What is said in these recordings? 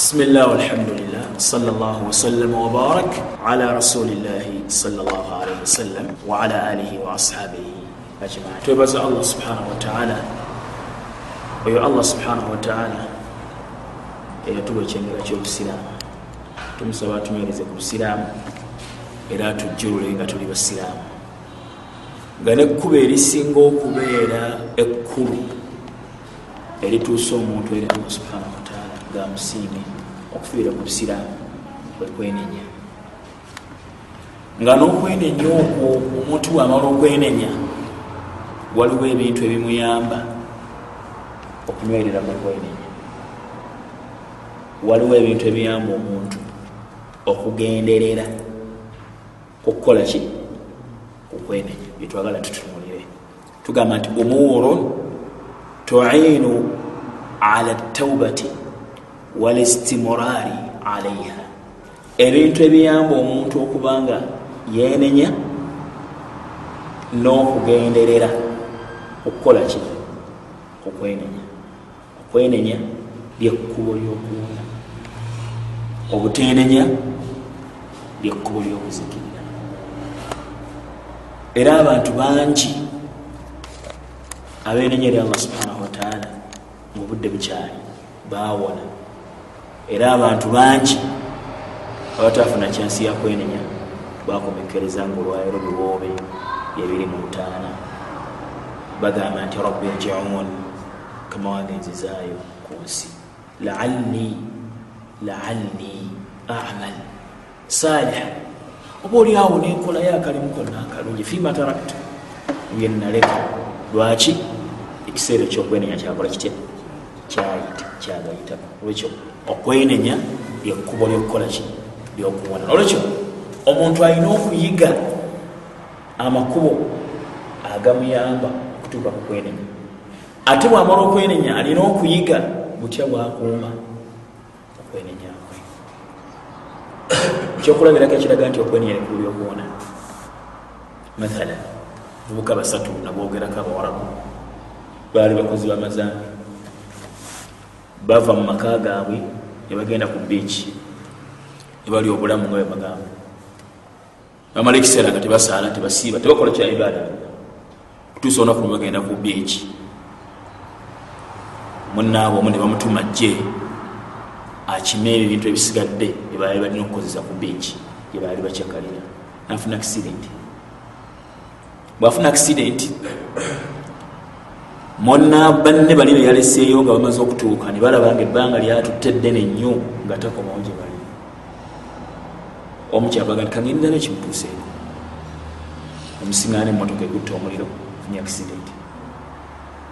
بسم الله والحمد لله صلى الله وسلم وبارك على رسول الله صلى الله عليه وسلم وعلى آله وأصحابه أجمعين توبز الله سبحانه وتعالى oyo allah subhanahu wataala eyatuwa ekyengera kyobusiraamu tumusaba atunywereze ku busiraamu era atujjulule nga tuli basiraamu nga nekkuba erisinga okubeera ekkulu erituusa omuntu eri allah subhanahu wataala ngaamusiime okufiira ku busiraamu kwekwenenya nga n'okwenenya okwo omuntu bwamala okwenenya waliwo ebintu ebimuyamba okunywerera mu kwenenya. Waliwo ebintu ebiyamba omuntu okugenderera kukukola ki? Kukwenenya byetwagala tutunulire tugamba nti umuurun tuinu ala taubati walistimurari alaiha. Ebintu ebiyamba omuntu okubanga yenenya n'okugenderera okukola ki? Okwenenya. Okwenenya lyekkubo lyokuwona. Obutenenya lyekkubo lyokuzikirira. Era abantu bangi abenenya eri allah subhanahu wataala ngaobudde bukyali bawona era abantu bangi abatafuna kyansi yakwenenya bakomekereza nga olwayiro biwoobe byebiri mu ntaana. Bagamba nti rabbi rjiun kama wagenzizaayo ku nsi. Laalli laalli amal saliha oba oliawo nenkolayo akalimu konna akalungi fima tarakta byenaleka lwaki ekiseera ekyokwenenya kyakola kitya kyagayitako olwekyo okwenenya lyekkubo lyokukola ki? Lyokuwona. Olwekyo omuntu alina okuyiga amakubo agamuyamba okutuuka ku kwenenya. Ate bwamala okwenenya alina okuyiga butya bwakuuma okwenenya kwe. Ekyokulabirako ekiraga nti okwenenya likulu lyokuwona mathala bubuka basatu naboogerako abawarabu. Baali bakozi bamazambi bava mu maka gaabwe nebagenda ku biiki nebali obulamu nga bwebagamba bamala ekiseera nga tebasaala tebasiiba tebakola kya ibaada. Kutuusa olunaku nebagenda ku biiki munaabo omu ne bamutuma jje akime ebintu ebisigadde byebaali balina okukozesa ku biiki gyebaali bakyakalira. Nafuna accident. Bwafuna mona banne bali beyaleseeyo nga bamaze okutuuka ne balaba nga ebbanga lyatutte eddene nnyo nga takomawo gye bali. Omukyabaga nti kagenderabe kimutuuseeko omusiŋana emotoka egutta omuliro funye accident.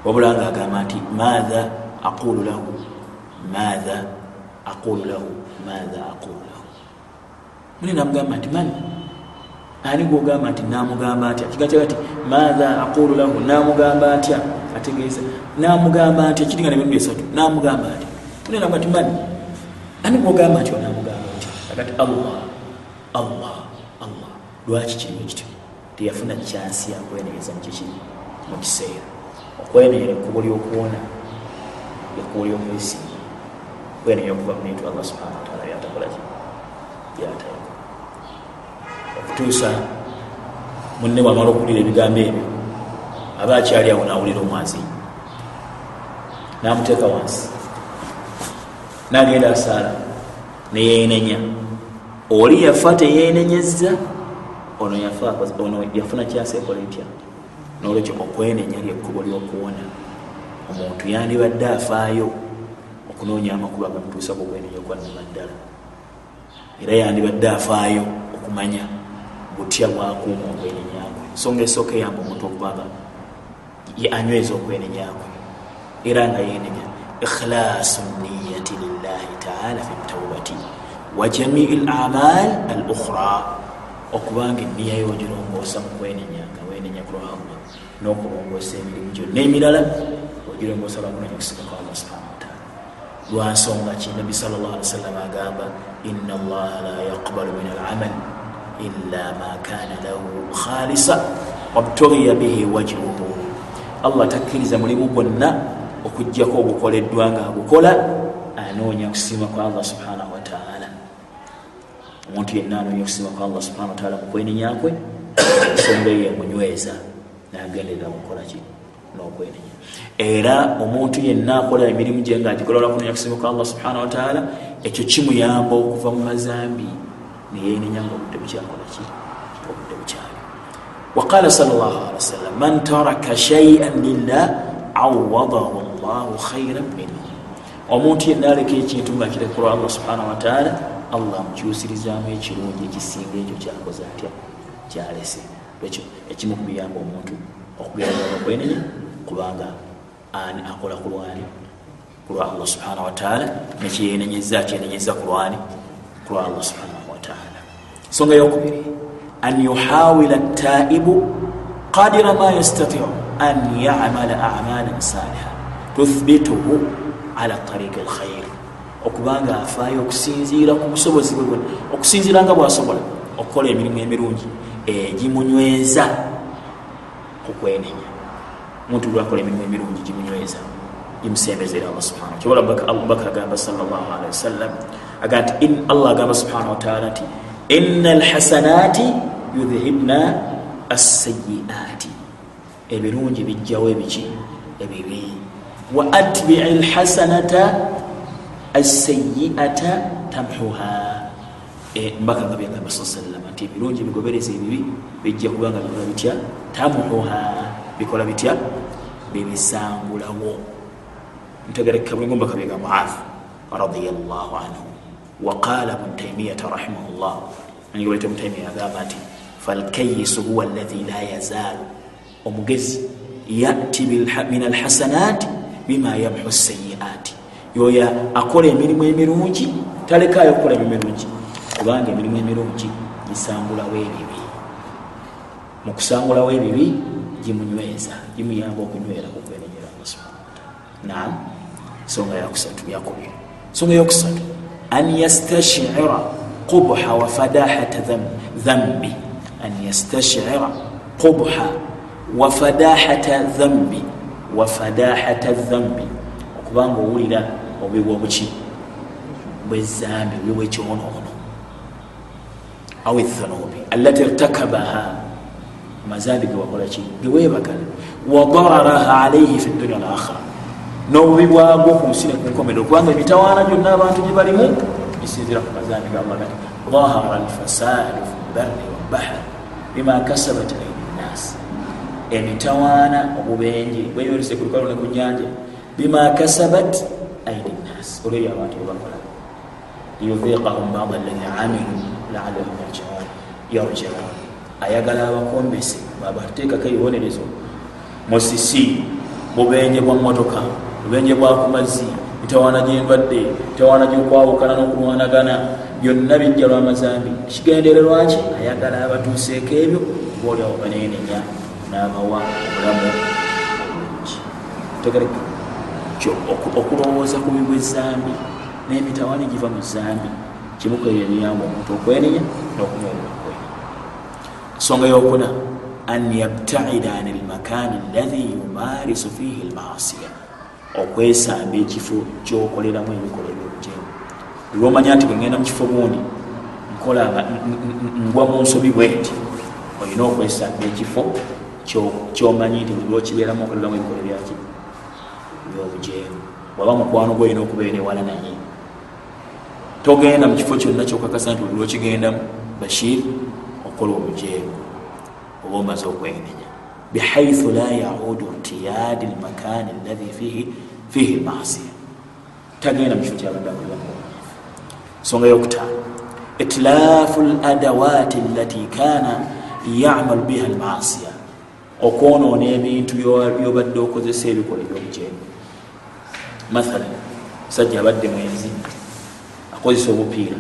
Wabula nga agamba nti maatha aqulu lahu maatha aqulu lahu maatha aqulu lahu. Mune namugamba nti mani ani gwogamba nti namugamba atya? Kigakyga ti maatha aqulu lahu namugamba atya? Ategeeza namugamba nti ekiringa nebitundu esatu. Namugamba atya? Mune namugamba nti mani ani gwogamba nti onamugamba atya? Agati allah allah allah. Lwaki kirimu kityo teyafuna kyansi yakwenenyeza mukikiri mu kiseera. Okwenenyera ekkubo lyokuwona ekkubo lyokwesimba kwenenya okuva mu bintu allah subhana wataala byatakolaki byatayako okutuusa munne bwamala okuwulira ebigambo ebyo aba akyali awo nawulira omwazi. Namuteeka wansi. Nagenda asaala neyenenya oli yafa teyenenyeza ono yafuna kyasa ekola etya? Nolwekyo okwenenya lyekkubo lyokuwona. Omuntu yandibadde afaayo okunoonya amakubo agamutuusa ku kwenenya okwanama ddala. Era yandibadde afaayo okumanya butya bwakuuma okwenenyakwe ensonga esooka eyamba omuntu okubanga anyweza okwenenyakwe era nga yenenya ikhlaasu niyati lillahi taala fi taubati wa jamii lamal al ukhra okubanga eniya yogirongoosa mu kwenenya nga wenenya ku lwalla n'okulongoosa emirimu gyonna emirala ogirongoosa lwakunenya okusiga kwa allah subhana wataala lwansonga ki nabi sal llah ali wasallam agamba ina allaha la yaqbalu min alamal illa ma kana lahu khalisa wabtughiya bihi wajhuhu. Allah takkiriza mulimu gwonna okugjako ogukoleddwa nga agukola anoonya kusiima kwa allah subhanahu wataala omuntu yenna anoonya okusiima kwa allah subhana wataala mukwenenyakwe ensonga eyo emunyweza nagenderera mukolaki nokwenenya. Era omuntu yenna akola emirimu gye nga agikola olwakunenya kusiima kwa allah subhana wataala ekyo kimuyamba okuva mu mazambi neyenenya nga obudde bukyakolaki obudde bukyali. Waqala sal llah ali wasallam man taraka shaian lillah awadahu llahu khairan minhu. Omuntu yenna aleka ekintu nga kirekulwa allah subhanahu wataala allah amukyusirizaamu ekirungi ekisinga ekyo kyakoze atya? Kyalese. Ekyo ekimu kubiyamba omuntu okugerageza okwenenya kubanga ani akola ku lwani? Kulwa allah subhanahu wataala nekyenenyeza kyenenyeza ku lwani? Kulwa allah subhanahu wataala ensonga yokubiri an yuhawila taibu qadira ma yastatiu. An yamala amalan saliha tuthbituhu ala tariqi lkhair okubanga afaayo okusinziira ku busobozi bwe bwona okusinziira nga bwasobola okukola emirimu emirungi. Egimunyweza kukwenenya omuntu lwakola emirimu emirungi gimunyweza gimusembezera allah subhana kyobola abubakar agamba salllahalihi wasallam agamba nti allah agamba subhanahu wataala nti ina alhasanati yudhibna assayiati ebirungi bijjawo ebiki? Ebibi. Wa atbii lhasanata assayiata tamhuha. Mbaka nga byagamba sa sallam nti ebirungi bigobereza ebibi bijja kubanga bikola bitya? Tamhuha. Bikola bitya? Bibisangulawo. Ntegerekka bwengo mbaka byega muath radiallahu anhu. Waqala bnu taimiyata rahimahullah anigawete mutaimiya agamba nti falkayisu huwa allahi la yazaalu omugezi yati min alhasanati bima yamhu sayiati yoyo akola emirimu emirungi talekayo okukola emirungi. Kubanga emirimu emirungi gisangulawo ebibi mukusangulawo ebibi gimunyweza gimuyamba okunywera kukwenenyera allah subhana wataala naam. Ensonga yakusatu yakubiri. Ensonga yokusatu an yastashira qubha wa fadahata dhambi an yastashira qubha wa fadahata dhambi wa fadahata dhambi okubanga owulira obubi bwobuki bwezambi obubi bwekyonoono aw ethanubi allati irtakabaha amazambi gewakolaki gewebagala wadararaha alaihi fi dunia alakhira n'obubi bwagwo ku nsi nekunkomero kubanga emitawaana gyonna abantu gye balimu gisinzira ku mazambi gamagati dahara alfasadu fi lbarri wabahari bima kasabat aidi nnaasi emitawaana obubenje bweyolese ku lukalu ne ku nyanja bima kasabat aidi nnaasi olwebyo abantu bebakola liyudhiqahum bada alladhi amilu laalahum yarjiun ayagala abakombese babateekako ebibonerezo musisi bubenje bwa motoka bubenje bwakumazzi mitawaana gyendwadde mitawaana gyokwawukana n'okulwanagana byonna bijja lwamazambi kigendererwaki ayagala abatuuseeko ebyo boolyawo banenenya n'abawa obulamu obulungi. Tegereka okulowooza ku bibwa ezambi n'emitawaana egiva mu zambi kimukoera emiyamba omuntu okwenenya okwenenya ensonga yokuna an yabtaida an lmakani allahi yumarisu fihi lmasiya okwesamba ekifo kyokoleramu ebikolero ebijemu lwomanya nti bwengenda mu kifo gundi nkola ngwa mu nsobi bweti olina okwesamba ekifo kyomanyi nti lwokibeeramu okoleramu ebikolo byaki byobujeemu waba mukwano gwe olina okubeera ewala naye. Togenda mu kifo kyonna kyokakasa nti lwokigendamu bashir okola obujeemu. Oba omaze okwenenya bihaithu la yaudu irtiyadi lmakani allahi fihi lmasiya tagenda mu kifo kyabadde akoleramu nsonga yokutaano itilaafu ladawati allati kana yamalu biha lmasiya okwonoona ebintu byobadde okozesa ebikola ebyobujeemu mathalan musajja abadde mwenzi akozesa obupiira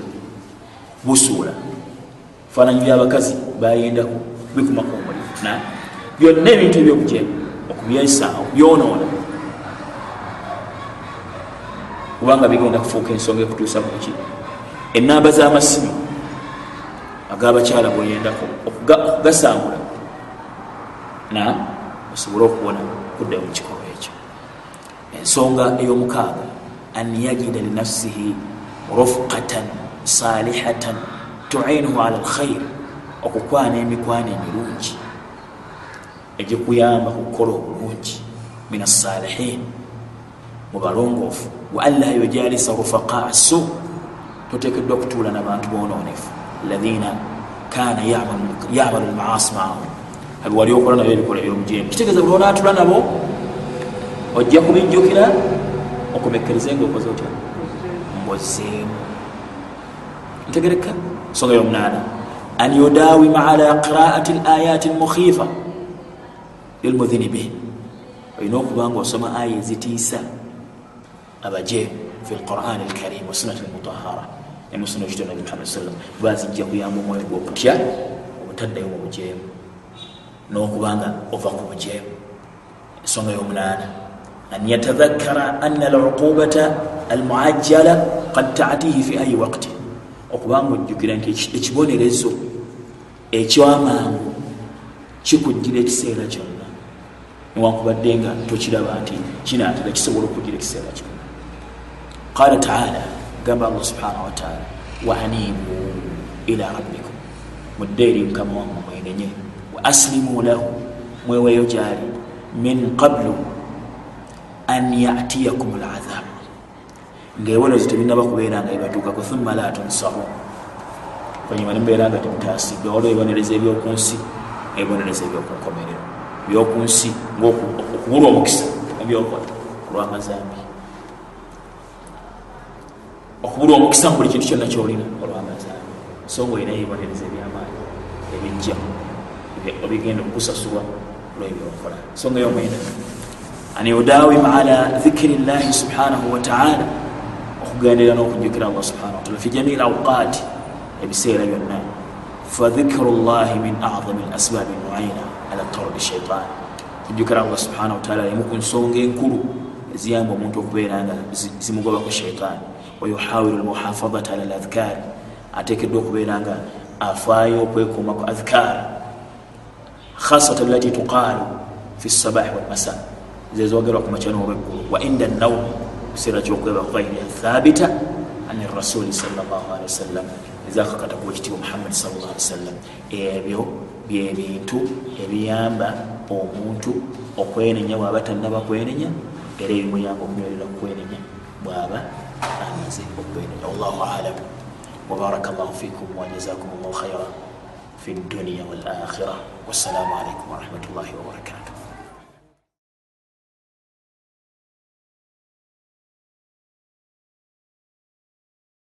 busuula faananyi byabakazi bayendaku bikumaku omulimu byonna ebintu ebyobujeemu okubyesa okubyonoona. Kubanga bigenda kufuuka ensonga ekutuusa kuki enamba z'amasimu ag'abakyala bweyendako okugasangula. Na osobole okuwona kudda mu kikolwa ekyo. Ensonga ey'omukaaga an yajida linafsihi rufqatan salihatan tuinuhu ala lkhair okukwana emikwano emirungi egikuyamba kukola obulungi min assalihin mubalongoofu wa an la yujalisa rufaqaa su totekeddwa okutuula nabantu bononefu alaina kana yamalu lmaasi maahum. Abiwali okola nabo ebikola byomujemu kitegeeza buli onaatula nabo ojja kubijjukira okomekereze nga okoze otya? Mbozeemu ntegereka. Nsonga yomunaana an yudawima ala qiraati layati lmukhifa lilmudhinibi olina okuba nga osoma aya ezitiisa? Abajeemu fi lquran lkarim wasunati lmutahara emusuna ekito nabi muhammad sallam bazijja kuyamba omwoyo gwokutya obutaddayo mu bujeemu. N'okubanga ova ku bujeemu. Ensonga y'omunaana. An yatadhakkara anna aluqubata almuajjala qad taatihi fi ayi waqti. Okubanga ojjukira nti ekibonerezo ekyamangu kikujjira ekiseera kyonna newankubadde nga tokiraba nti kinaatera kisobola okujjira ekiseera kyonna qala taala gamba allah subhanahu wataala waanibu ila rabbikum. Mudde eri mukama wammwe mwenenye wa aslimu lahu mweweyo gyali min qablu an yatiyakum lazab ngaewolezo tebinaba kubeera nga ebatuukako thumma la tunsaru. Olunyuma nimubeera nga temutaasiddwa waliwo ebibonereza ebyokunsi ebibonereza ebyokunkomerero byokunsi okubulwa omukisa ebyokola olwamazambi okubulwa omukisa mu buli kintu kyonna kyolina olwamazambi so nga olina ebibonereza ebyamaanyi ebijja ebigenda okukusasulwa olwebyokola. Songa yomwenda. An yudawim ala dhikiri llahi subhanahu wataala okugenderera n'okujjukira allah subhanahu wataala fi jamii lawqaati ebiseera byonna. Fadhikiru llahi min acdami lasbaabi muina ala tardi shaitan kujjukira allah subhanahu wataala emu ku nsonga enkulu eziyamba omuntu okubeera nga zimugobako shaitaani wayuhawiru lmuhafadata ala ladhkaari ateekeddwa okubeera nga afaayo okwekuuma ku adhkaari khasata lati tuqaalu fi sabahi walmasa zezogerwa ku makya nobweggulu wa inda nawmi kiseera kyokweba ghairiha thabita ani rasuli salllahalihi wasallam ezakakata kuba ekitiibwa muhammadi sallllah ali wasallam ebyo byebintu ebiyamba omuntu okwenenya bw'aba tannaba kwenenya era ebimuyamba okunywerera kukwenenya bw'aba amaze okwenenya. Wallahu alamu وبارك الله فيكم وجزاكم الله خيرا في الدنيا والآخرة والسلام عليكم ورحمة الله وبركاته